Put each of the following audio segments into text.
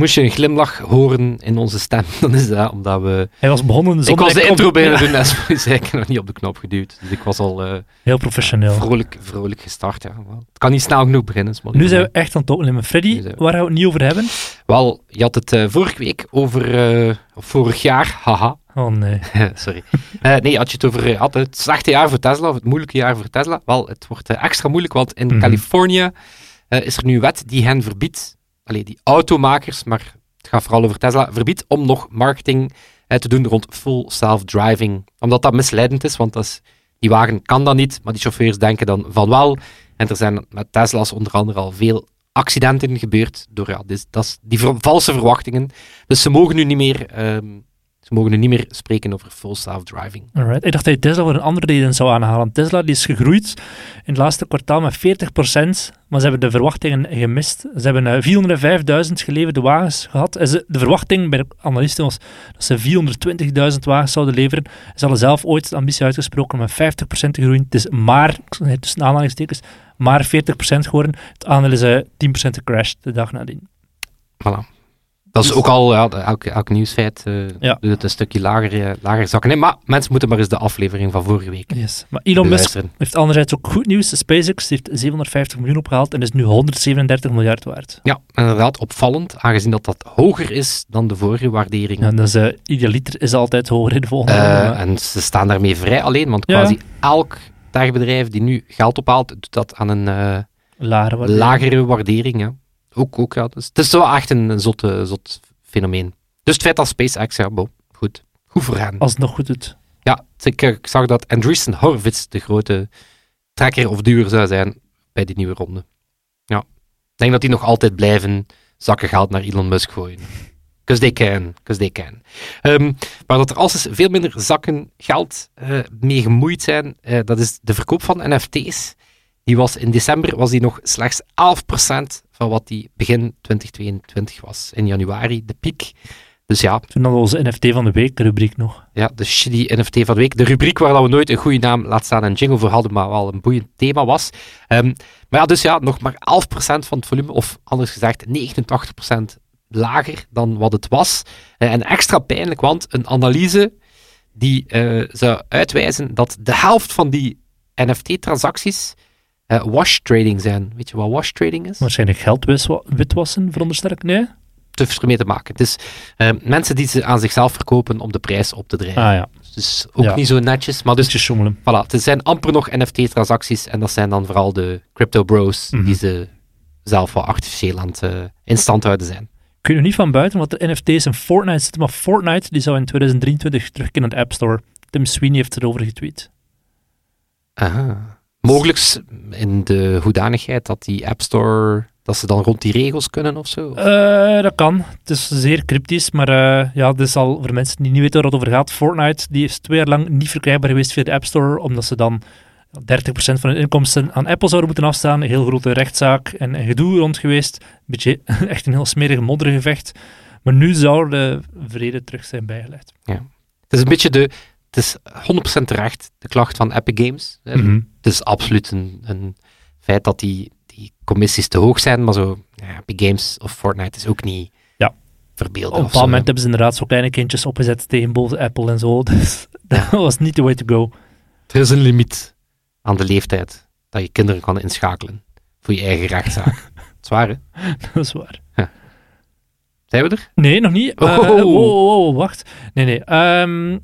Moest je een glimlach horen in onze stem, dan is dat omdat we... Hij was begonnen ik was de intro bijna doen zei ik heb nog niet op de knop geduwd. Dus ik was al eh, Heel professioneel. vrolijk, vrolijk gestart. Ja. Het kan niet snel genoeg beginnen. Nu zijn we echt aan het opnemen. Freddy, we- waar gaan we het niet over hebben? Wel, je had het eh, vorige week over... eh, of vorig jaar, haha. Oh nee. Sorry. Nee, had je het over had het slechte jaar voor Tesla, of het moeilijke jaar voor Tesla. Wel, het wordt extra moeilijk, want in Mhm. Californië is er nu een wet die hen verbiedt, alleen die automakers, maar het gaat vooral over Tesla, verbiedt om nog marketing eh, te doen rond full self-driving. Omdat dat misleidend is, want die wagen kan dat niet, maar die chauffeurs denken dan van wel. En er zijn met Tesla's onder andere al veel accidenten gebeurd door ja, is die ver- valse verwachtingen. Dus ze mogen nu niet meer... ehm, ze mogen nu niet meer spreken over full self-driving. Alright. Ik dacht dat je Tesla voor een andere reden zou aanhalen. Tesla die is gegroeid in het laatste kwartaal met 40%, maar ze hebben de verwachtingen gemist. Ze hebben eh, 405.000 geleverde wagens gehad. En ze- de verwachting bij de analisten was dat ze 420.000 wagens zouden leveren. Ze hadden zelf ooit de ambitie uitgesproken om met 50% te groeien. Het is maar, tussen aanhalingstekens, maar 40% geworden. Het aandeel is eh, 10% gecrashed de dag nadien. Voilà. Dat is ook al, ja, elk, elk nieuwsfeit eh Ja. doet het een stukje lager, eh, lager zakken. Nee, maar mensen moeten maar eens de aflevering van vorige week Yes. Maar Elon Musk heeft anderzijds ook goed nieuws. SpaceX heeft 750 miljoen opgehaald en is nu 137 miljard waard. Ja, inderdaad, opvallend, aangezien dat dat hoger is dan de vorige waardering. Ja, dus uh, idealiter is altijd hoger in de volgende Eh, maar- en ze staan daarmee vrij alleen, want quasi elk techbedrijf die nu geld ophaalt, doet dat aan een Lagere waardering. lagere waardering. Ook, ook, ja. Dus het is wel echt een, zotte, zot fenomeen. Dus het feit dat SpaceX, ja, bo, goed. Goed voor hen. Als het nog goed doet. Ja, ik, ik zag dat Andreessen Horowitz de grote trekker of duwer zou zijn bij die nieuwe ronde. Ja. Ik denk dat die nog altijd blijven zakken geld naar Elon Musk gooien. Because they can, because they can. Ehm, maar dat er als veel minder zakken geld eh, mee gemoeid zijn, eh, dat is de verkoop van NFT's. Die was in december was die nog slechts 11% van wat die begin 2022 was. In januari, de piek. Dus ja, Toen hadden we onze NFT van de week rubriek nog. ja, de shitty NFT van de week. De rubriek waar dat we nooit een goede naam, laat staan, een jingle voor hadden, maar wel een boeiend thema was. Ehm, maar ja, dus ja, nog maar 11% van het volume, of anders gezegd 89% lager dan wat het was. Eh, en extra pijnlijk, want een analyse die eh, zou uitwijzen dat de helft van die NFT-transacties eh, wash trading zijn. Weet je wat wash trading is? Waarschijnlijk geld witwassen, veronderstel ik. Nee? Te ermee te maken. Het is eh, mensen die ze aan zichzelf verkopen om de prijs op te drijven. Ah ja, Dus ook Ja. niet zo netjes. Maar dus, schommelen. voilà, er zijn amper nog NFT-transacties. En dat zijn dan vooral de crypto bros Mhm. die ze zelf wat artificieel aan het eh, in stand houden zijn. Weet nog niet van buiten wat er NFT's in Fortnite zitten, maar Fortnite die zou in 2023 terugkeren naar de App Store. Tim Sweeney heeft erover getweet. Aha. Mogelijk in de hoedanigheid dat die App Store, dat ze dan rond die regels kunnen of zo. Eh, dat kan. Het is zeer cryptisch, maar eh, ja, dit is al voor mensen die niet weten waar het over gaat. Fortnite die is twee jaar lang niet verkrijgbaar geweest via de App Store, omdat ze dan 30% van hun inkomsten aan Apple zouden moeten afstaan. Een heel grote rechtszaak en, gedoe rond geweest. Beetje, echt een heel smerig moddergevecht. Maar nu zou de vrede terug zijn bijgelegd. Het is een beetje de, het is 100% terecht, de klacht van Epic Games. Mhm. Het is absoluut een, een feit dat die, die commissies te hoog zijn, maar zo, ja, Epic Games of Fortnite is ook niet Ja. verbeelden. Op een bepaald moment hebben ze inderdaad zo kleine kindjes opgezet tegen boven Apple en zo. Dus dat was niet the way to go. Er is een limiet aan de leeftijd dat je kinderen kan inschakelen voor je eigen rechtszaak. Zwaar, hè? Dat is waar. Zijn we er? Nee, nog niet. Oh. Eh, oh, oh, oh, wacht. Nee, nee. Ehm,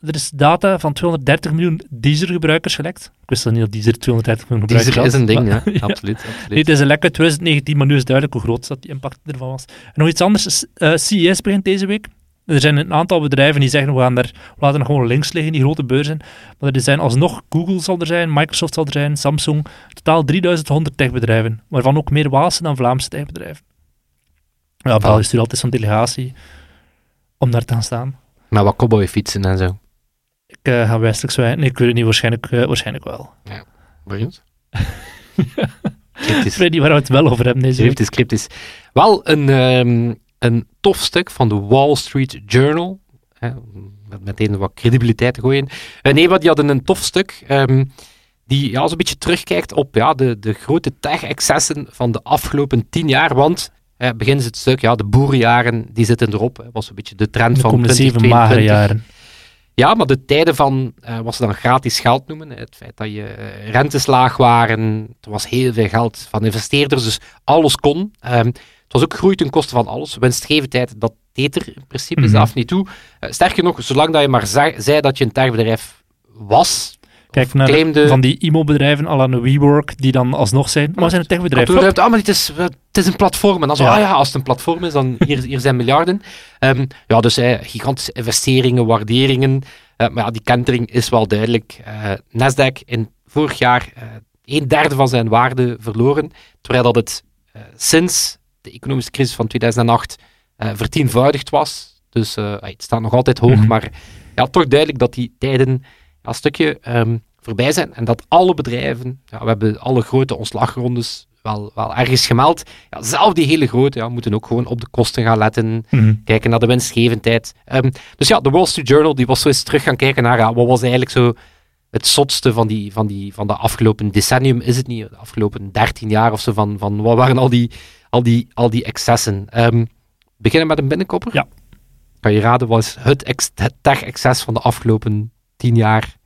er is data van 230 miljoen Deezer-gebruikers gelekt. Ik wist al niet dat Deezer 230 miljoen gebruikers Deezer is een ding, maar- ja. Absoluut, absoluut. Nee, het is een lek uit 2019, maar nu is duidelijk hoe groot dat die impact ervan was. En nog iets anders. eh, CES begint deze week. Er zijn een aantal bedrijven die zeggen, we, gaan daar, we laten gewoon links liggen, die grote beurzen. Maar er zijn alsnog, Google zal er zijn, Microsoft zal er zijn, Samsung. Totaal 3100 techbedrijven, waarvan ook meer Waalse dan Vlaamse techbedrijven. Ja, België stuurt altijd zo'n delegatie om daar te gaan staan. Maar wat cowboyfietsen en zo. Ik Ik uh, ga wijselijk zwijgen. Nee, ik weet het niet. Waarschijnlijk, uh, waarschijnlijk wel. Ja, benieuwd. Freddy, waar we het wel over hebben deze cryptisch, cryptisch. Wel een, um, een tof stuk van de Wall Street Journal. Hè, met meteen wat credibiliteit te gooien. Uh, nee, maar die hadden een tof stuk. Um, die ja, zo'n beetje terugkijkt op ja, de, de grote tech-excessen van de afgelopen tien jaar. Want eh, begin het stuk, ja, de boerenjaren die zitten erop. Dat was een beetje de trend de van 2022. magere jaren. Ja, maar de tijden van uh, wat ze dan gratis geld noemen, het feit dat je uh, rentes laag waren, er was heel veel geld van investeerders, dus alles kon. Um, het was ook groei ten koste van alles. Winstgevendheid, dat deed er in principe mm -hmm. zelf niet toe. Uh, sterker nog, zolang dat je maar zei dat je een techbedrijf was, Kijk naar claimde... van die IMO-bedrijven, al aan de WeWork, die dan alsnog zijn. Maar we zijn een techbedrijf. Ah, maar het is, het is een platform. En dan zo, ja. ah ja, als het een platform is, dan hier, hier zijn miljarden. Um, ja, dus eh, gigantische investeringen, waarderingen. Uh, maar ja, die kentering is wel duidelijk. Uh, Nasdaq in vorig jaar een derde van zijn waarde verloren, terwijl dat het sinds de economische crisis van 2008 vertienvoudigd was. Dus het staat nog altijd hoog, mm -hmm. maar ja, toch duidelijk dat die tijden stukje um, voorbij zijn en dat alle bedrijven, ja, we hebben alle grote ontslagrondes wel, wel ergens gemeld, ja, zelf die hele grote, ja, moeten ook gewoon op de kosten gaan letten, mm -hmm. kijken naar de winstgevendheid. Um, dus ja, de Wall Street Journal die was zo eens terug gaan kijken naar ja, wat was eigenlijk zo het zotste van, die, van, die, van de afgelopen decennium, is het niet, de afgelopen 13 jaar of zo, van, van wat waren al die, al die, al die excessen. Um, beginnen met een binnenkopper? Ja. Kan je raden, wat is het tech-excess van de afgelopen 10 jaar?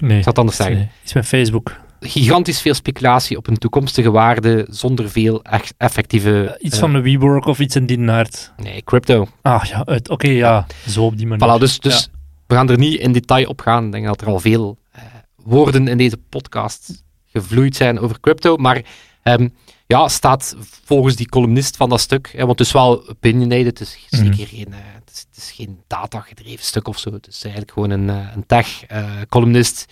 Nee. Ik zal het anders zeggen. Nee. Iets met Facebook. Gigantisch veel speculatie op een toekomstige waarde zonder veel echt effectieve. Uh, iets uh, van een WeWork of iets in die naart. Nee, crypto. Ah ja, oké, okay, ja. Zo op die manier. Voilà, dus, dus ja. we gaan er niet in detail op gaan. Ik denk dat er al veel uh, woorden in deze podcast gevloeid zijn over crypto. Maar um, ja, staat volgens die columnist van dat stuk, hè, want het is wel opinionated, het is zeker mm -hmm. Het is, geen data-gedreven stuk of zo. Het is eigenlijk gewoon een, een tech-columnist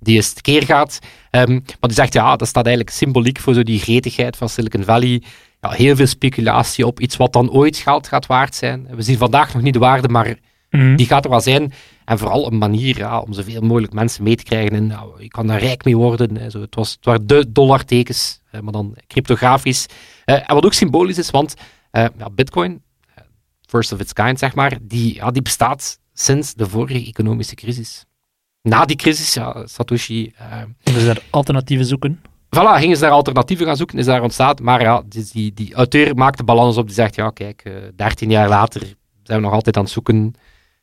die eens tekeer gaat. Um, maar die zegt, ja, dat staat eigenlijk symboliek voor zo die gretigheid van Silicon Valley. Ja, heel veel speculatie op iets wat dan ooit geld gaat waard zijn. We zien vandaag nog niet de waarde, maar mm. die gaat er wel zijn. En vooral een manier ja, om zoveel mogelijk mensen mee te krijgen. En nou, je kan daar rijk mee worden. Hè. Zo, het, was, het waren de dollartekens, hè, maar dan cryptografisch. Uh, en wat ook symbolisch is, want uh, ja, Bitcoin, first of its kind zeg maar, die, ja, die bestaat sinds de vorige economische crisis na die crisis, ja, Satoshi... Uh, gingen ze daar alternatieven zoeken? Voilà, gingen ze daar alternatieven gaan zoeken, is daar ontstaan. Maar ja, die, die, die auteur maakt de balans op, die zegt, ja, kijk, uh, 13 jaar later zijn we nog altijd aan het zoeken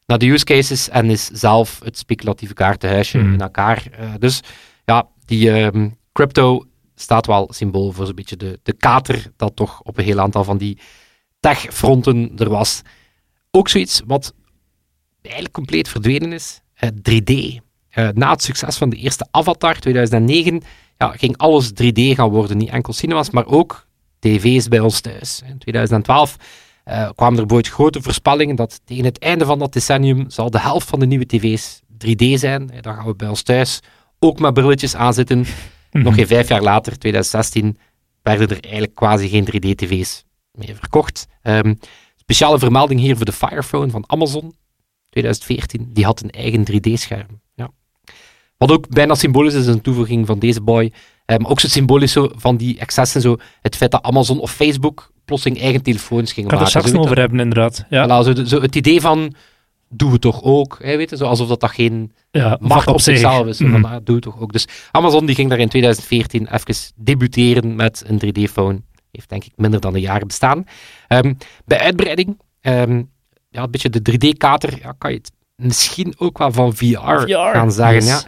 naar de use cases en is zelf het speculatieve kaartenhuisje mm. in elkaar. Uh, dus ja, die um, crypto staat wel symbool voor zo'n beetje de, de kater dat toch op een heel aantal van die tech-fronten er was. Ook zoiets wat eigenlijk compleet verdwenen is, 3D. Uh, na het succes van de eerste Avatar 2009 ja, ging alles 3D gaan worden. Niet enkel cinemas, maar ook tv's bij ons thuis. In 2012 uh, kwamen er bijvoorbeeld grote voorspellingen dat tegen het einde van dat decennium zal de helft van de nieuwe tv's 3D zijn. Dan gaan we bij ons thuis ook met brilletjes aanzitten. Nog geen vijf jaar later, 2016, werden er eigenlijk quasi geen 3D-tv's meer verkocht. Um, speciale vermelding hier voor de Fire Phone van Amazon. 2014, die had een eigen 3D-scherm. Ja. Wat ook bijna symbolisch is, een toevoeging van deze boy. maar um, ook zo symbolisch zo van die excessen, zo het feit dat Amazon of Facebook plotseling eigen telefoons gingen maken. Kan er straks over hebben, inderdaad. Ja. Voilà, zo, zo, het idee van, doen we toch ook, hè, weet je, zo, alsof dat, dat geen ja, macht op, op zichzelf is. Mm -hmm. van, ah, doe het toch ook. Dus Amazon die ging daar in 2014 even debuteren met een 3D-phone. Heeft denk ik minder dan een jaar bestaan. Um, bij uitbreiding um, ja, een beetje de 3D-kater, ja, kan je het misschien ook wel van VR, VR gaan zeggen. yes.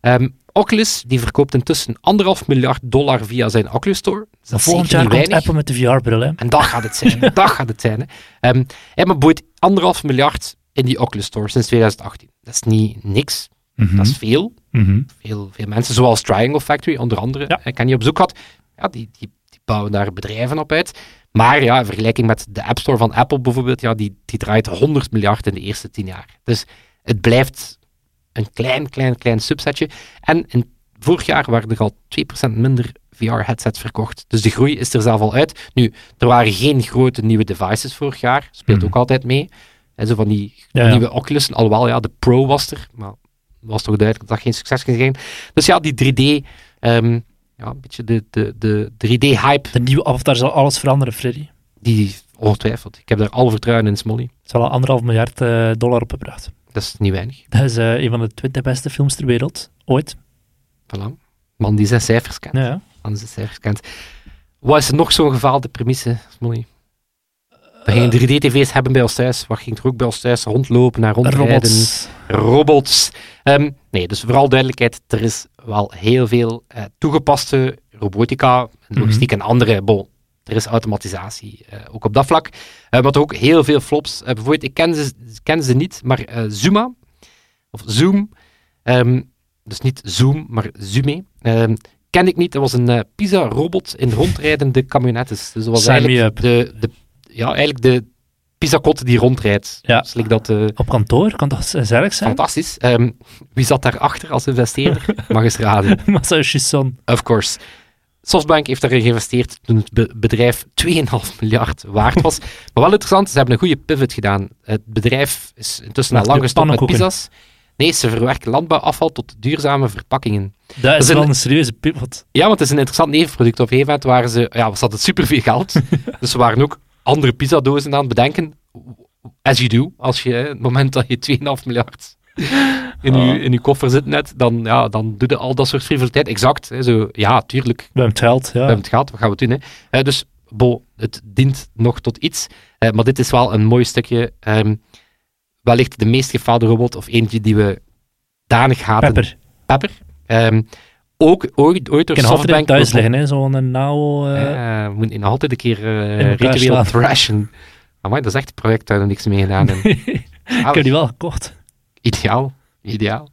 Ja. Um, Oculus die verkoopt intussen anderhalf miljard dollar via zijn Oculus Store. Dus dat volgend jaar komt Apple met de VR-bril. En dat gaat het zijn. dat gaat het zijn. Hè. Um, maar boeit anderhalf miljard in die Oculus Store sinds 2018. Dat is niet niks. Mhm. Mm -hmm. Dat is veel. Mm -hmm. veel. Veel mensen, zoals Triangle Factory, onder andere, ja. ik ken je op zoek had, ja, die, die, die bouwen daar bedrijven op uit. Maar ja, in vergelijking met de App Store van Apple bijvoorbeeld, ja, die, die draait 100 miljard in de eerste 10 jaar. Dus het blijft een klein, klein, klein subsetje. En in, vorig jaar waren er al 2% minder VR-headsets verkocht. Dus de groei is er zelf al uit. Nu, er waren geen grote nieuwe devices vorig jaar, speelt Mhm. ook altijd mee. En zo van die Ja, ja. nieuwe Oculus. Alhoewel, ja, de Pro was er, maar was toch duidelijk dat dat geen succes ging zijn. Dus ja, die 3D, ehm, ja, een beetje de, de, de 3D-hype, De nieuwe Avatar zal alles veranderen, Freddy. die ongetwijfeld. Ik heb daar al vertrouwen in, Smolly. Het zal al anderhalf miljard eh, dollar opgebracht. Dat is niet weinig. Dat is eh, een van de twintig beste films ter wereld. Ooit. Voilà. Man die zijn cijfers kent. Ja. Man die zijn cijfers kent. Wat is er nog zo'n gefaalde premisse, Smolly? We gingen 3D-tv's hebben bij ons thuis. Wat ging er ook bij ons thuis rondlopen en rondrijden? Robots. robots. Ehm, nee, dus vooral duidelijkheid, er is wel heel veel eh, toegepaste robotica, logistiek en andere. Bon, er is automatisatie, eh, ook op dat vlak. Eh maar toch ook heel veel flops. Eh, bijvoorbeeld, ik ken ze, ken ze niet, maar eh, Zuma, of Zoom, ehm, dus niet Zoom, maar Zume, ehm, ken ik niet. Dat was een eh, Pisa-robot in rondrijdende camionettes. Dus dat was Sign eigenlijk de, de, ja, eigenlijk de Pisa-kot die rondrijdt. Ja. Dus like dat... eh, Op kantoor kan toch erg zijn? Fantastisch. Ehm, wie zat daarachter als investeerder? Mag eens raden. Masayoshi Son. Of course. SoftBank heeft daarin geïnvesteerd toen het be- bedrijf 2,5 miljard waard was. maar wel interessant, ze hebben een goede pivot gedaan. Het bedrijf is intussen al lang gestopt met pizza's. Nee, ze verwerken landbouwafval tot duurzame verpakkingen. Dat is een- wel een serieuze pivot. Ja, want het is een interessant nevenproduct. Op een gegeven moment waren ze, ja, ze hadden superveel geld. dus ze waren ook andere pizzadozen aan het bedenken. As you do, als je, het moment dat je 2,5 miljard in, Ah. je, in koffer zit net, dan, ja, dan doe je al dat soort frivoliteit. Exact. Hè, zo, ja, tuurlijk, We hebben het geld, ja. we hebben het gehad, wat gaan we doen? Hè? Eh, dus, bo, het dient nog tot iets. Eh, maar dit is wel een mooi stukje. ehm, wellicht de meest gefaalde robot, of eentje die we danig haten. Pepper. Pepper. Ehm, ook ooit, ooit door kan Softbank... thuis liggen, hè. Zo'n Nao... eh, Eh, we moeten nog altijd een keer elkaar ritueel thrashen. Amai, dat is echt een project waar er niks mee gedaan hebben. ik heb die wel gekocht. Ideaal, ideaal.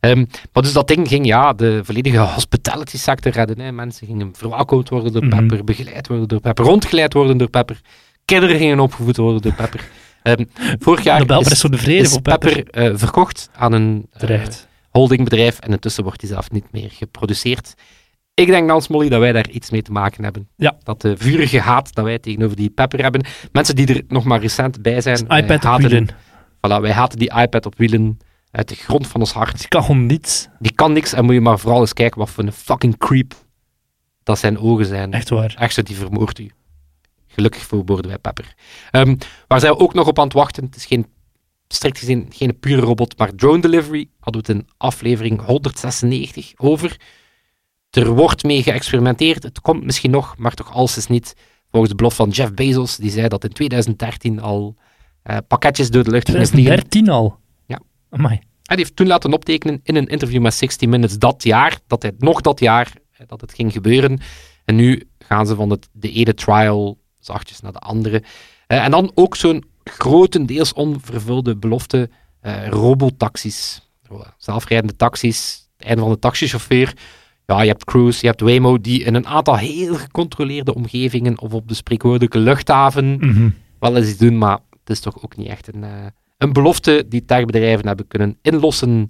Ehm, maar dus dat ding ging ja, de volledige hospitality sector redden. Hè. Mensen gingen verwelkomd worden door Mhm. Pepper, begeleid worden door Pepper, rondgeleid worden door Pepper. Kinderen gingen opgevoed worden door Pepper. Ehm, vorig jaar is. Pepper eh, verkocht aan een eh, Terecht. Holdingbedrijf en intussen wordt die zelf niet meer geproduceerd. Ik denk, Nans Molly, dat wij daar iets mee te maken hebben. Ja. Dat de vurige haat dat wij tegenover die Pepper hebben. Mensen die er nog maar recent bij zijn. iPad wij op haten, wielen. Voilà, wij haten die iPad op wielen uit de grond van ons hart. Die kan gewoon niets. Die kan niks en moet je maar vooral eens kijken wat voor een fucking creep dat zijn ogen zijn. Echt waar. Echt zo, die vermoordt u. Gelukkig voor wij Pepper. Ehm, waar zijn we ook nog op aan het wachten? Het is geen, strikt gezien geen pure robot, maar drone delivery. Hadden we het in aflevering 196 over. Er wordt mee geëxperimenteerd. Het komt misschien nog, maar toch alles is niet. Volgens de belofte van Jeff Bezos, die zei dat in 2013 al eh, pakketjes door de lucht gingen vliegen. 2013 al. Ja. Amai. Hij heeft toen laten optekenen in een interview met 60 Minutes dat jaar, dat hij nog dat jaar, eh, dat het ging gebeuren. En nu gaan ze van het, de ene trial zachtjes naar de andere. Eh, en dan ook zo'n grotendeels onvervulde belofte, eh robotaxis. Zelfrijdende taxis, het einde van de taxichauffeur. Ja, je hebt Cruise, je hebt Waymo, die in een aantal heel gecontroleerde omgevingen of op de spreekwoordelijke luchthaven Mhm. wel eens iets doen, maar het is toch ook niet echt een, eh, een belofte die techbedrijven hebben kunnen inlossen.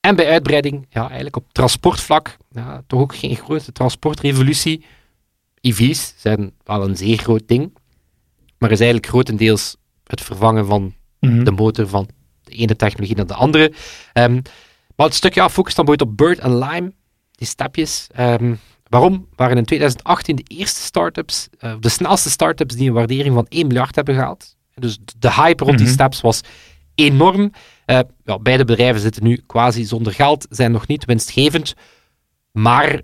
En bij uitbreiding, ja, eigenlijk op transportvlak, ja, toch ook geen grote transportrevolutie. EV's zijn wel een zeer groot ding, maar is eigenlijk grotendeels het vervangen van Mhm. de motor van de ene technologie naar de andere. Ehm, maar het stukje af focust dan bijvoorbeeld op Bird en Lime, die stapjes. Ehm, waarom? Waren in 2018 de eerste start-ups, eh, de snelste start-ups die een waardering van 1 miljard hebben gehaald. Dus de hype rond die Mhm. steps was enorm. Eh, ja, beide bedrijven zitten nu quasi zonder geld, zijn nog niet winstgevend, maar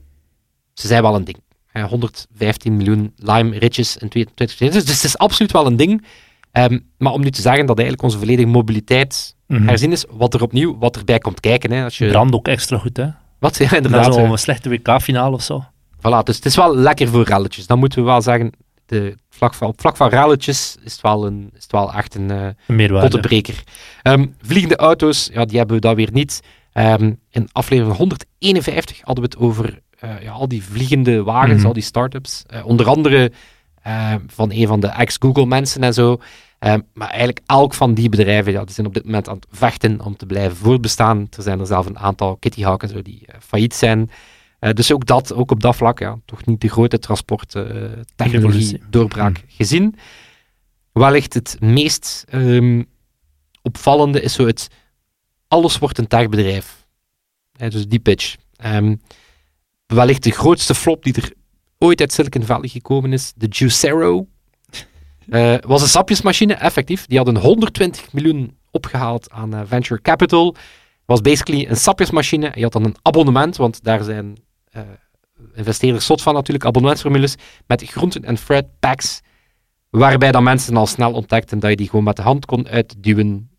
ze zijn wel een ding. Eh, 115 miljoen Lime ritjes in 2020. Dus het is absoluut wel een ding. Ehm, maar om nu te zeggen dat eigenlijk onze volledige mobiliteit Mhm. herzien is, wat er opnieuw, wat erbij komt kijken. Hè, als je, Brand ook extra goed, hè. wat, ja, inderdaad. zo'n eh, slechte WK-finale of zo. Voilà, dus het is wel lekker voor relletjes. Dan moeten we wel zeggen, de vlak van, op vlak van relletjes is het wel, een, is het wel echt een Een. Ehm, vliegende auto's, ja, die hebben we dan weer niet. Ehm, in aflevering 151 hadden we het over eh, ja, al die vliegende wagens, Mhm. al die start-ups. Eh, onder andere van een van de ex-Google mensen en zo. Ehm, maar eigenlijk elk van die bedrijven ja, die zijn op dit moment aan het vechten om te blijven voortbestaan. Er zijn er zelf een aantal Kitty Hawk en zo die eh, failliet zijn. Eh, dus ook dat, ook op dat vlak, ja, toch niet de grote transporttechnologie Revolutie. doorbraak gezien. Wellicht het meest ehm, opvallende is zo het, alles wordt een techbedrijf. Dus die pitch. Ehm, wellicht de grootste flop die er ooit uit Silicon Valley gekomen is, de Juicero. Eh, was een sapjesmachine, effectief. Die hadden 120 miljoen opgehaald aan eh, venture capital. Was basically een sapjesmachine. Je had dan een abonnement, want daar zijn eh, investeerders zot van natuurlijk, abonnementsformules met groenten en fruit packs, waarbij dan mensen al snel ontdekten dat je die gewoon met de hand kon uitduwen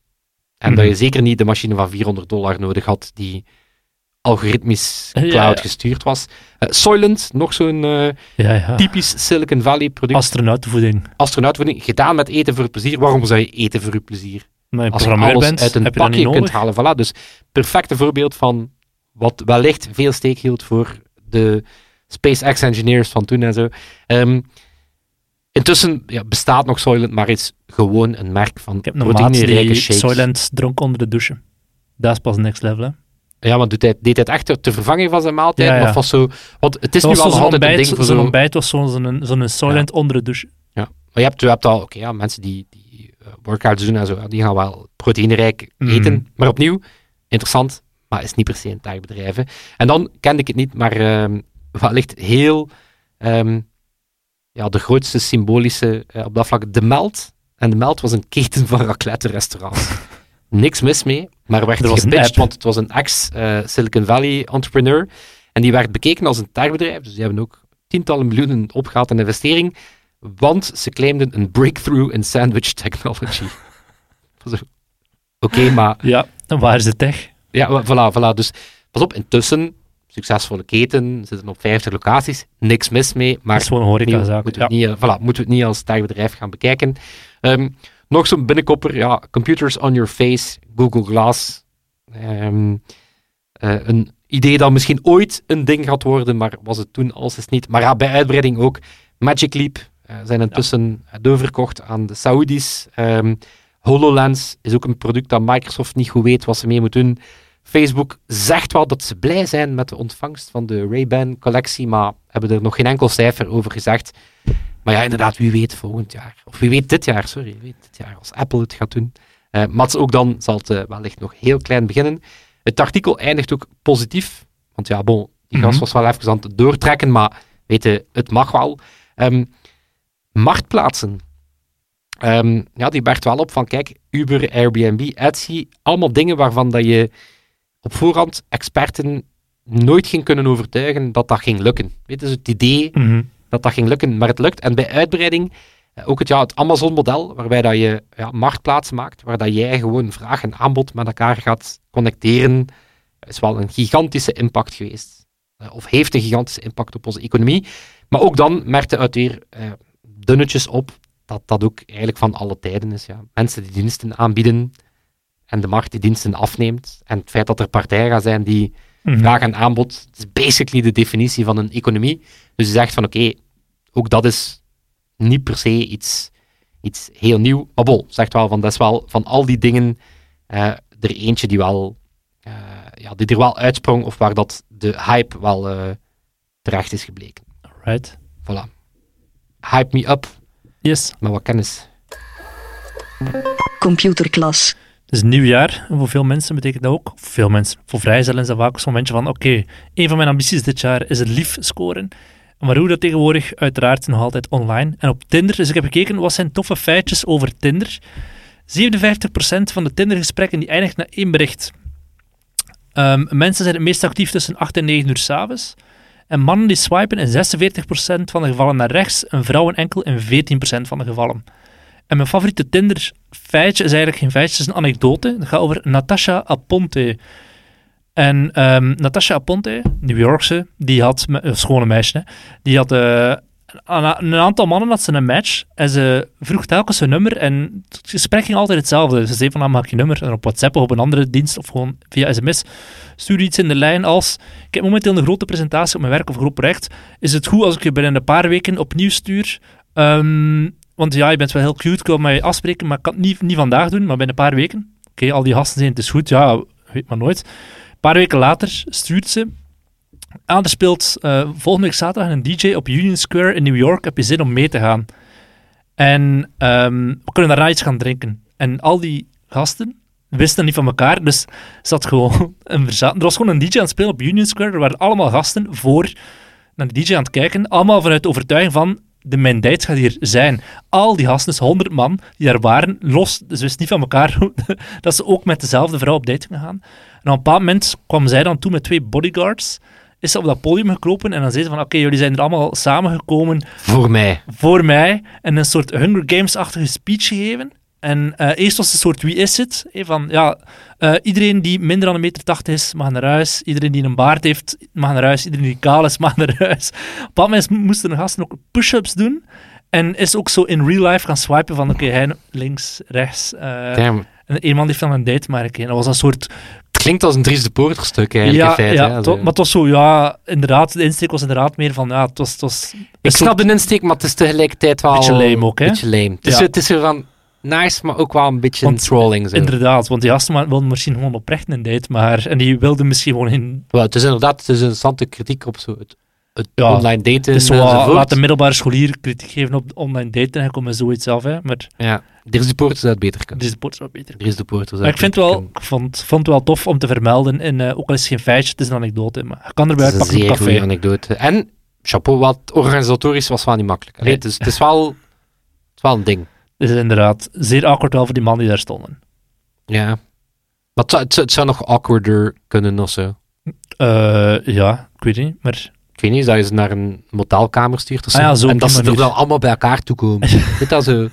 en dat je Mhm. zeker niet de machine van 400 dollar nodig had die algoritmisch cloud ja. gestuurd was. Eh, Soylent, nog zo'n eh, Ja, ja. typisch Silicon Valley product. Astronautenvoeding. Astronautvoeding, gedaan met eten voor plezier. Waarom zou je eten voor je plezier? Als je alles bent, uit een pakje nodig. kunt halen. Voilà, dus perfecte voorbeeld van wat wellicht veel steek hield voor de SpaceX engineers van toen en zo. Ehm, intussen ja, bestaat nog Soylent, maar is gewoon een merk van Ik heb proteïnerijke die shakes. Soylent dronk onder de douche. Dat is pas next level, hè. Ja, maar doet hij, deed hij het echt ter vervanging van zijn maaltijd? Ja, ja. Of was zo... Want het is Dat nu al zo'n een ontbijt, ding voor zo'n zo... ontbijt was zo'n zo'n zo'n Soylent onder de douche. Maar je hebt, je hebt al, oké, ja, mensen die, die eh, workouts doen en zo, die gaan wel proteïnerijk Mhm. eten. Maar opnieuw, interessant, maar is niet per se een taagbedrijf. hè. En dan kende ik het niet, maar ehm wellicht heel, ehm, ja, de grootste symbolische eh, op dat vlak, de Meld. En de Meld was een keten van raclette-restaurants. Niks mis mee, maar werd Er was gepitcht, want het was een ex-Silicon Valley entrepreneur. En die werd bekeken als een taagbedrijf, dus die hebben ook tientallen miljoenen opgehaald aan investering. Want ze claimden een breakthrough in sandwich technology. Oké, maar Ja, en waar is de tech? ja, voilà, voilà. Dus pas op, intussen, succesvolle keten, zitten op 50 locaties, niks mis mee, Dat maar is gewoon een horecazaak. moeten, Ja. we het niet, eh, voilà, moeten we het niet als taagbedrijf gaan bekijken. Ehm, nog zo'n binnenkopper, ja, computers on your face, Google Glass. Ehm, eh, een idee dat misschien ooit een ding gaat worden, maar was het toen als is niet. Maar ja, bij uitbreiding ook. Magic Leap eh, zijn intussen doorverkocht aan de Saoedi's. Ehm, HoloLens is ook een product dat Microsoft niet goed weet wat ze mee moet doen. Facebook zegt wel dat ze blij zijn met de ontvangst van de Ray-Ban collectie, maar hebben er nog geen enkel cijfer over gezegd. Maar ja, inderdaad, wie weet volgend jaar. Of wie weet dit jaar, sorry. Wie weet dit jaar als Apple het gaat doen. Eh maar ook dan zal het eh, wellicht nog heel klein beginnen. Het artikel eindigt ook positief. Want ja, bon, die gast Mhm. was wel even aan het doortrekken, maar weet je, het mag wel. Ehm, marktplaatsen. Ehm, ja, die bert wel op van, kijk, Uber, Airbnb, Etsy, allemaal dingen waarvan dat je op voorhand experten nooit ging kunnen overtuigen dat dat ging lukken. Weet je, dus het idee Mhm. Dat dat ging lukken, maar het lukt. En bij uitbreiding eh, ook het, ja, het Amazon-model, waarbij dat je ja, marktplaatsen maakt, waar dat jij gewoon vraag en aanbod met elkaar gaat connecteren, is wel een gigantische impact geweest. Eh, of heeft een gigantische impact op onze economie. Maar ook dan merkte uit weer eh, dunnetjes op dat dat ook eigenlijk van alle tijden is. Ja. Mensen die diensten aanbieden en de markt die diensten afneemt. En het feit dat er partijen gaan zijn die Mhm. vraag en aanbod, het is basically de definitie van een economie. Dus je zegt van oké, ook dat is niet per se iets, iets heel nieuw. Maar bol, zegt wel van dat is wel van al die dingen eh, er eentje die wel eh, ja, die er wel uitsprong of waar dat de hype wel eh, terecht is gebleken. Right. Voilà. Hype me up Yes. met wat kennis. Computerklas. Het is een nieuw jaar. En voor veel mensen betekent dat ook, voor veel mensen, voor vrijstellen is dat vaak zo'n momentje van, oké, een van mijn ambities dit jaar is het lief scoren. Maar hoe dat tegenwoordig, uiteraard nog altijd online. En op Tinder, dus ik heb gekeken, wat zijn toffe feitjes over Tinder? 57% van de Tinder-gesprekken die eindigt na één bericht. Ehm, mensen zijn het meest actief tussen 8 en 9 uur s'avonds. En mannen die swipen in 46% van de gevallen naar rechts, en vrouwen enkel in 14% van de gevallen. En mijn favoriete Tinder-feitje is eigenlijk geen feitje, het is een anekdote. Het gaat over Natasha Aponte. En ehm, Natasha Aponte, New Yorkse, die had, een schone meisje, hè, die had eh, een, aantal mannen had ze een match en ze vroeg telkens hun nummer en het gesprek ging altijd hetzelfde. Ze zei van, nou, mag ik je nummer? En op WhatsApp of op een andere dienst of gewoon via sms stuurde iets in de lijn als ik heb momenteel een grote presentatie op mijn werk of groot project. Is het goed als ik je binnen een paar weken opnieuw stuur? Ehm, want ja, je bent wel heel cute, ik wil met afspreken, maar ik kan het niet, niet vandaag doen, maar binnen een paar weken. Oké, al die gasten zijn, het is goed, ja, weet maar nooit. Paar weken later stuurt ze. Ah, er speelt eh, volgende week zaterdag een DJ op Union Square in New York. Heb je zin om mee te gaan? En ehm, we kunnen daarna iets gaan drinken. En al die gasten, wisten niet van elkaar, dus zat gewoon een. Er was gewoon een DJ aan het spelen op Union Square, er waren allemaal gasten voor naar de DJ aan het kijken, allemaal vanuit de overtuiging van de date gaat hier zijn. Al die gasten, dus 100 man, die daar waren, los, dus wisten niet van elkaar dat ze ook met dezelfde vrouw op date gingen gaan. En op een bepaald moment kwam zij dan toe met twee bodyguards, is ze op dat podium gekropen en dan zei ze van, oké, jullie zijn er allemaal samengekomen Voor mij. voor mij en een soort Hunger Games-achtige speech gegeven. En eh, eerst was het een soort wie is het? Van ja, eh, iedereen die minder dan een meter tachtig is, mag naar huis. Iedereen die een baard heeft, mag naar huis. Iedereen die kaal is, mag naar huis. Op een moment moesten de gasten ook push-ups doen. En is ook zo in real life gaan swipen van oké, hij links, rechts. Damn. en een man heeft dan een date maar Dat was een soort... Het klinkt als een Dries de Poorter stuk eigenlijk ja, in feite. ja, to- maar het was zo, ja, inderdaad, de insteek was inderdaad meer van, ja, het was... Het was Ik snap soort- de insteek, maar het is tegelijkertijd wel... Beetje lame ook, hè? Beetje lame. Het is, Ja. het is van nice, maar ook wel een beetje Want een trolling. Zo. Inderdaad, want die gasten wilden misschien gewoon oprecht een date, maar... En die wilden misschien gewoon in Wel, het is inderdaad het is een interessante kritiek op zo het, het Ja, online daten Het is zo, wat- enzovoort. laat de middelbare scholier kritiek geven op online daten en komen zoiets zelf, hè. Maar Ja, Dries de Poorter zou het beter deze pot is wel beter. Dries de Poorter zou Maar ik het vind beter wel, ik vond, vond het wel tof om te vermelden, en, eh, ook al is het geen feitje, het is een anekdote, maar je kan erbij Het is een uitpakken op zeer goede café. anekdote. En, chapeau, wat organisatorisch was wel niet makkelijk. Allee, Nee. het, is, het, is wel, het is wel een ding. Het is inderdaad zeer awkward wel voor die mannen die daar stonden. Ja. Maar het zou, het zou, het zou nog awkwarder kunnen of zo. Eh, ja, ik weet niet, maar... Ik weet niet, dat je ze naar een motelkamer stuurt of zo. Ah ja, zo en dat ze er dan allemaal bij elkaar toekomen. Weet dat zo?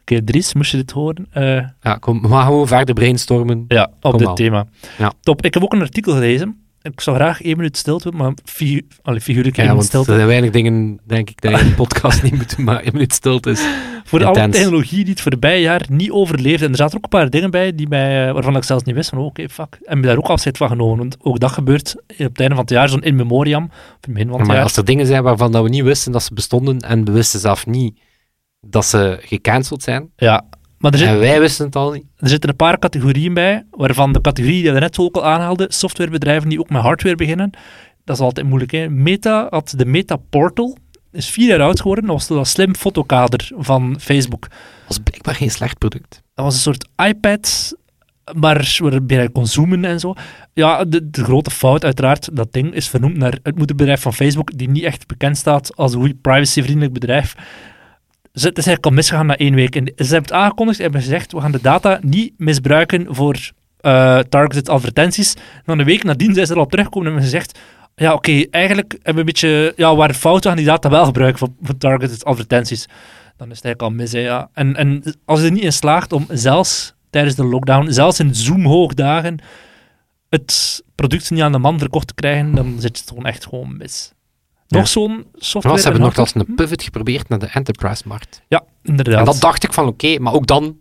Oké, Dries, moest je dit horen? Eh, Ja, kom, gaan gewoon verder brainstormen. ja, op Kom dit al. thema. Ja. Top. Ik heb ook een artikel gelezen. Ik zou graag één minuut stilte, maar figu allee, figuurlijk één Ja, want er stilte. zijn weinig dingen, denk ik, dat je in een podcast niet moet doen, maar een minuut stilte is. Voor alle technologie die het voorbije jaar niet overleefde. En er zaten ook een paar dingen bij die mij, eh, waarvan ik zelfs niet wist van, oh, oké, fuck. En me daar ook afscheid van genomen. Want ook dat gebeurt op het einde van het jaar, zo'n in memoriam. Of in het begin van het maar jaar. als er dingen zijn waarvan dat we niet wisten dat ze bestonden en we wisten zelf niet dat ze gecanceld zijn, Ja, maar er, zit, en wij wisten het al niet. er zitten een paar categorieën bij, waarvan de categorie die we net ook al aanhaalde, softwarebedrijven die ook met hardware beginnen, dat is altijd moeilijk. Hè? Meta had de Meta Portal, is vier jaar oud geworden, dat was dat slim fotokader van Facebook. Dat was blijkbaar geen slecht product. Dat was een soort iPad, maar waarbij je kon zoomen en zo. Ja, de, de grote fout uiteraard, dat ding is vernoemd naar het moederbedrijf van Facebook, die niet echt bekend staat als een goed privacyvriendelijk bedrijf. Ze- Het is eigenlijk al misgegaan na één week. En ze hebben het aangekondigd en hebben gezegd, we gaan de data niet misbruiken voor eh, targeted advertenties. En dan een week nadien zijn ze er al teruggekomen en hebben gezegd, ja oké, eigenlijk hebben we een beetje, ja, waar fout, we gaan die data wel gebruiken voor, targeted advertenties. Dan is het eigenlijk al mis, ja. En, en als je er niet in slaagt om zelfs tijdens de lockdown, zelfs in Zoom-hoogdagen, het product niet aan de man verkocht te krijgen, dan zit het gewoon echt gewoon mis. Ja. Nog zo'n software... Ze hebben en nogthans hardware- een pivot geprobeerd naar de enterprise-markt. Ja, inderdaad. En dat dacht ik van oké, maar ook dan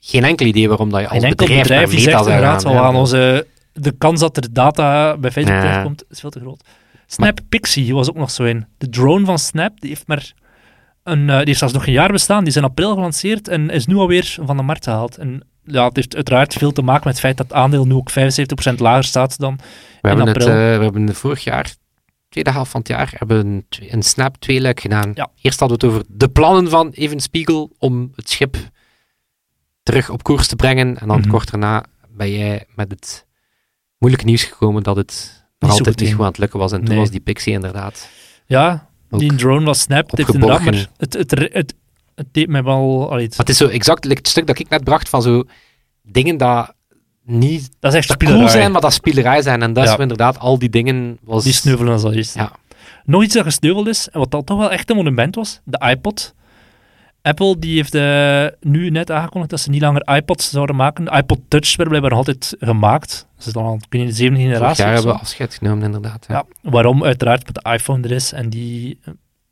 geen enkel idee waarom dat je als Een bedrijf, bedrijf die zegt inderdaad, gaan onze, de kans dat er data bij Facebook Ja. terechtkomt, is veel te groot. Snap Pixie was ook nog zo in. De drone van Snap, die heeft maar een, eh, die heeft zelfs nog geen jaar bestaan. Die is in april gelanceerd en is nu alweer van de markt gehaald. En ja, het heeft uiteraard veel te maken met het feit dat het aandeel nu ook 75% lager staat dan We in hebben, het, april. eh, we hebben vorig jaar, tweede helft van het jaar, hebben we een, Snap tweeluik gedaan. Ja. Eerst hadden we het over de plannen van Even Spiegel om het schip terug op koers te brengen. En dan Mhm. kort daarna ben jij met het moeilijke nieuws gekomen dat het nog altijd niet goed aan het lukken was. En toen was die Pixie inderdaad Ja, die drone was Snap. Het, maar het, het, het, het, het deed mij wel... allee, het- Maar het is zo exact like het stuk dat ik net bracht van zo dingen dat niet dat is echt dat cool zijn, maar dat spielerij zijn. En dat is Ja. inderdaad al die dingen was... Die sneuvelen als dat is. Ja. Nog iets dat gesneuveld is, en wat dan toch wel echt een monument was, de iPod. Apple die heeft eh, nu net aangekondigd dat ze niet langer iPods zouden maken. De iPod Touch werd blijkbaar nog altijd gemaakt. Dat is dan al, niet, de zevende generatie zo. hebben we afscheid genomen, inderdaad. Ja. Ja, waarom? Uiteraard met de iPhone er is en die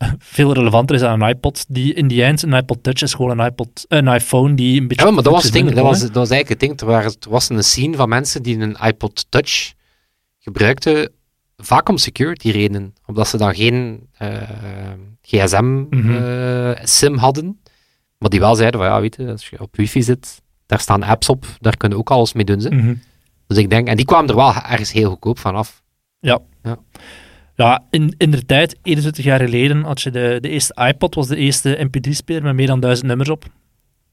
veel relevanter is dan een iPod. Die in die eind, een iPod Touch is gewoon een, iPod, een iPhone die een beetje... Ja, maar dat was het ding. Dat was, dat was eigenlijk het ding. Er, was een scene van mensen die een iPod Touch gebruikten, vaak om security redenen. Omdat ze dan geen Mhm. gsm-sim eh, hadden. Maar die wel zeiden van, ja, weet je, als je op wifi zit, daar staan apps op, daar kunnen ook alles mee doen. Ze. Mhm. Dus ik denk, en die kwamen er wel ergens heel goedkoop van af. Ja. Ja. Ja, in, in de tijd, 21 jaar geleden, had je de, de eerste iPod, was de eerste mp3-speler met meer dan duizend nummers op.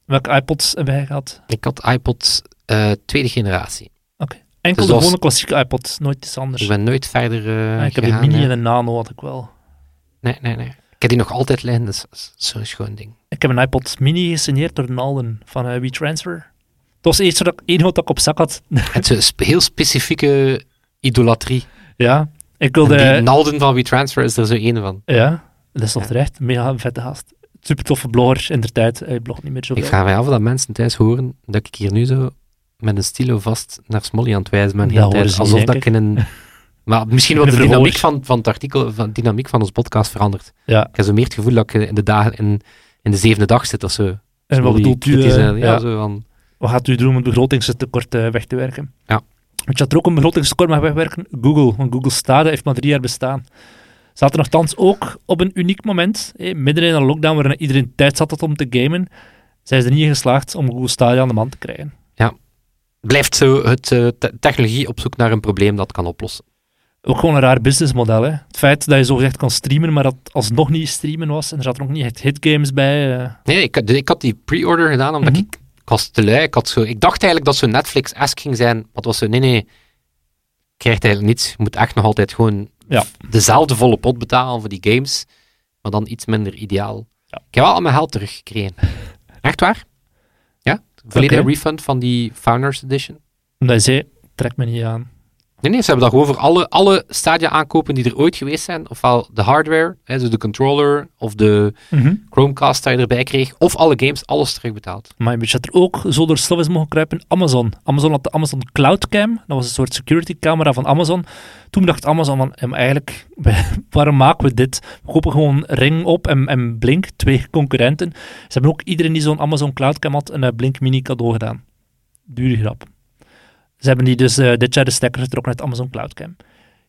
Welke iPods hebben wij gehad? Ik had iPod Eh, tweede generatie. Enkel Dus de dat was- gewone klassieke iPod, nooit iets anders. Ik ben nooit verder Ah, ik heb de gegaan, mini hè. en de nano had ik wel. Nee, nee, nee. Ik heb die nog altijd liggen, dat is- dat is zo'n schoon ding. Ik heb een iPod mini gesigneerd door Nalden van eh WeTransfer. Dat was het enige enige wat ik op zak had. Het is een heel specifieke idolatrie. ja, ik wilde... Die Nalden van WeTransfer is er zo één van. Ja, dat is toch Ja. terecht. Mega vette gast. Super toffe blogger in de tijd. Hij blogt niet meer zo Ik vraag mij af dat mensen thuis horen dat ik hier nu zo met een stilo vast naar Smolly aan het wijzen ben. Dat tijd, alsof dat ik in een... Maar misschien wat In de dynamiek van, van het artikel, van de dynamiek van ons podcast verandert. Ja, Ik heb zo meer het gevoel dat ik in de, dagen, in, in de zevende dag zit of zo. en wat bedoelt u? eh, ja, ja, zo van... wat gaat u doen om het begrotingstekort eh, weg te werken? Ja. Weet je wat er ook een begrotingstekort mag wegwerken? Google. Want Google Stadia heeft maar drie jaar bestaan. Zaten er nogthans ook op een uniek moment, eh, midden in een lockdown waarin iedereen tijd zat om te gamen, zijn ze er niet in geslaagd om Google Stadia aan de man te krijgen. Blijft zo het eh, te- technologie op zoek naar een probleem dat kan oplossen. Ook gewoon een raar businessmodel. Hè? Het feit dat je zogezegd kan streamen, maar dat alsnog niet streamen was. En er zaten ook niet echt hitgames bij. eh. Nee, ik, had- ik had die pre-order gedaan omdat Mhm. ik was te lui. Ik, had zo, ik dacht eigenlijk dat zo Netflix-esque ging zijn. Maar het was zo, nee, nee, je krijgt eigenlijk niets. Je moet echt nog altijd gewoon Ja. dezelfde volle pot betalen voor die games. Maar dan iets minder ideaal. Ja. Ik heb wel al mijn geld teruggekregen. Echt waar? Ja? Volledige refund van die Founders Edition. Omdat je zei, trek me niet aan. Nee, nee, ze hebben dat gewoon voor alle, alle stadia aankopen die er ooit geweest zijn. Ofwel de hardware, hè, dus de controller, of de Chromecast dat je erbij kreeg. Of alle games, alles terugbetaald. Maar je dat er ook zo door stof is mogen kruipen? Amazon. Amazon had de Amazon Cloud Cam. Dat was een soort security camera van Amazon. Toen dacht Amazon van, eigenlijk, waarom maken we dit? We kopen gewoon Ring op en, en Blink, twee concurrenten. Ze hebben ook iedereen die zo'n Amazon Cloud Cam had, een eh, Blink Mini cadeau gedaan. Dure grap. Ze hebben die dus eh, de stekker getrokken uit Amazon Cloud Cam.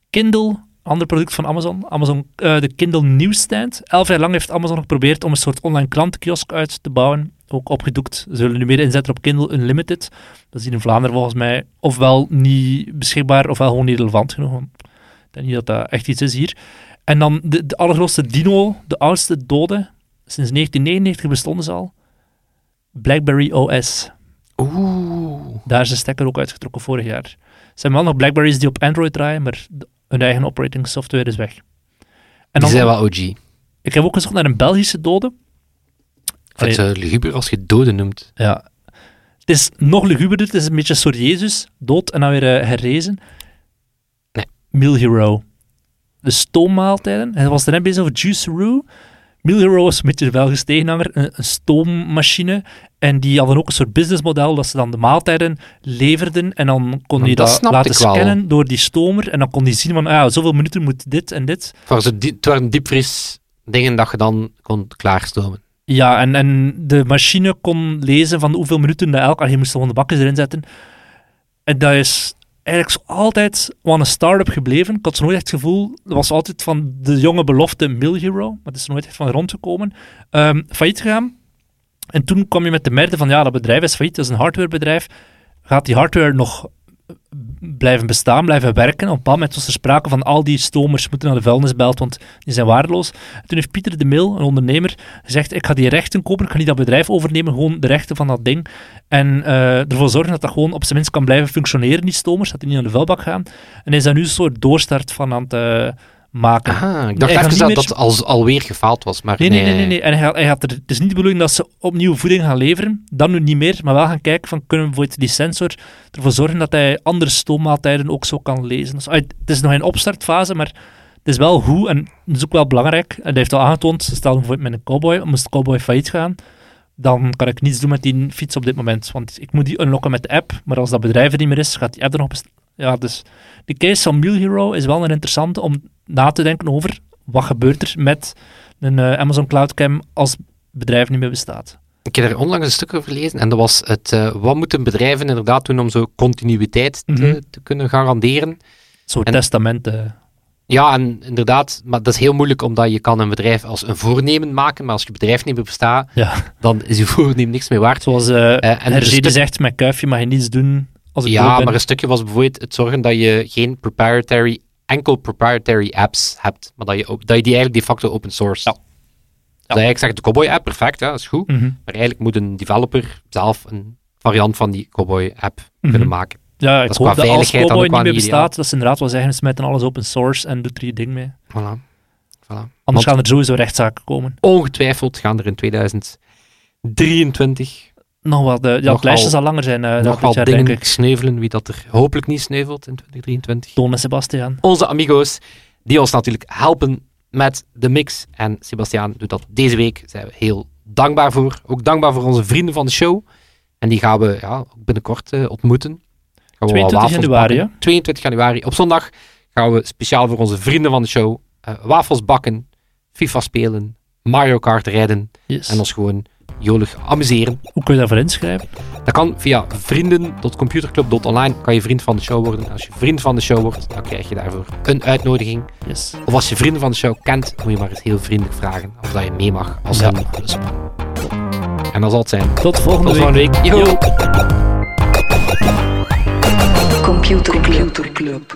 Kindle, ander product van Amazon. Amazon eh, de Kindle Newsstand. Elf jaar lang heeft Amazon geprobeerd om een soort online klantenkiosk uit te bouwen. Ook opgedoekt. Ze zullen nu meer inzetten op Kindle Unlimited. Dat is hier in Vlaanderen volgens mij ofwel niet beschikbaar, ofwel gewoon niet relevant genoeg. Ik denk niet dat dat echt iets is hier. En dan de, de allergrootste dino, de oudste dode, sinds 1999 bestonden ze al. BlackBerry OS. Oeh. Daar is de stekker ook uitgetrokken vorig jaar. Er zijn wel nog Blackberries die op Android draaien, maar hun eigen operating software is weg. En Die zijn wel OG. Ik heb ook gezocht naar een Belgische dode. het zo luguber als je doden noemt. Ja. Het is nog luguberder, het is een beetje een soort Jezus, dood en dan weer eh, herrezen. Nee. Meal Hero. De stoommaaltijden. Hij was er net bezig over Juiceroo. Meal Hero was een beetje de Belgische tegenhanger, een, een stoommachine. En die hadden ook een soort businessmodel dat ze dan de maaltijden leverden. En dan kon Maar je dat laten scannen door die stomer. En dan kon die zien van, ah, ja, zoveel minuten moet dit en dit. Het waren, zo die- het waren diepvries dingen dat je dan kon klaarstomen. Ja, en, en de machine kon lezen van hoeveel minuten dat elk... Je moest gewoon de bakjes erin zetten. En dat is eigenlijk zo altijd wel een start-up gebleven. Ik had zo nooit echt het gevoel... Dat was altijd van de jonge belofte Mill Hero. Maar het is er nooit echt van rondgekomen. Ehm failliet gegaan. En toen kwam je met de merde van... Ja, dat bedrijf is failliet. Dat is een hardwarebedrijf. Gaat die hardware nog blijven bestaan, blijven werken? Op een moment was er sprake van... Al die stomers moeten naar de vuilnisbelt, want die zijn waardeloos. En toen heeft Pieter de Mil, een ondernemer, gezegd, ik ga die rechten kopen, ik ga niet dat bedrijf overnemen, gewoon de rechten van dat ding. En eh, ervoor zorgen dat dat gewoon op zijn minst kan blijven functioneren, die stomers, dat die niet aan de vuilbak gaan. En is daar nu een soort doorstart van aan het eh, maken. Ah, ik dacht Hij even dat meer- dat als, alweer gefaald was, maar Nee, nee, nee, nee. nee. En hij gaat, hij gaat er, het is niet de bedoeling dat ze opnieuw voeding gaan leveren, dan nu niet meer, maar wel gaan kijken van, kunnen we bijvoorbeeld die sensor ervoor zorgen dat hij andere stoommaaltijden ook zo kan lezen. Dus, uit- het is nog in opstartfase, maar het is wel hoe, en dat is ook wel belangrijk, en hij heeft al aangetoond, stel bijvoorbeeld met een cowboy, moest de cowboy failliet gaan, dan kan ik niets doen met die fiets op dit moment, want ik moet die unlocken met de app, maar als dat bedrijf er niet meer is, gaat die app er nog bestaan. Ja, dus de case van Meal Hero is wel een interessante om na te denken over wat gebeurt er met een eh, Amazon Cloud Cam als bedrijf niet meer bestaat. Ik heb er onlangs een stuk over gelezen en dat was het, eh, wat moeten bedrijven inderdaad doen om zo continuïteit te, Mhm. te kunnen garanderen. Een soort En- testament. eh. Ja, en inderdaad, maar dat is heel moeilijk omdat je kan een bedrijf als een voornemen maken, maar als je bedrijf niet meer bestaat, ja. dan is je voornemen niks meer waard. Zoals eh Eh, en stuk- zegt, met kuifje mag je niets doen als ik dood Ja, maar een stukje was bijvoorbeeld het zorgen dat je geen proprietary, enkel proprietary apps hebt, maar dat je, ook, dat je die eigenlijk de facto open source. Ja. Dus eigenlijk zegt de Cowboy app, perfect, ja, dat is goed. Mhm. Maar eigenlijk moet een developer zelf een variant van die Cowboy-app Mhm. kunnen maken. Ja, ik is hoop dat als Cowboy niet meer ideaal. bestaat, dat ze inderdaad wel zeggen, smijten alles open source en doet er je ding mee. Voilà. voilà. Anders Want gaan er sowieso rechtszaken komen. ongetwijfeld gaan er in 2023 Nog wel, de, ja, Nog het lijstje al- zal langer zijn uh, nog jaar, dingen denk ik. sneuvelen, wie dat er hopelijk niet sneuvelt in 2023. Toon en Sebastian. Onze amigo's, die ons natuurlijk helpen met de mix. En Sebastiaan doet dat deze week, daar zijn we heel dankbaar voor. Ook dankbaar voor onze vrienden van de show. En die gaan we ja, binnenkort eh, ontmoeten. Gaan we wel 22 wafels januari, bakken. 22 januari. Op zondag gaan we speciaal voor onze vrienden van de show eh, wafels bakken, FIFA spelen, Mario Kart rijden Yes. en ons gewoon jolig amuseren. Hoe kun je daarvoor inschrijven? Dat kan via vrienden.computerclub.online kan je vriend van de show worden. En als je vriend van de show wordt, dan krijg je daarvoor een uitnodiging. Yes. Of als je vrienden van de show kent, moet je maar eens heel vriendelijk vragen of dat je mee mag als Ja. dus. En dat zal het zijn. Tot volgende Tot week. volgende week. Yo. Yo. Computer Club.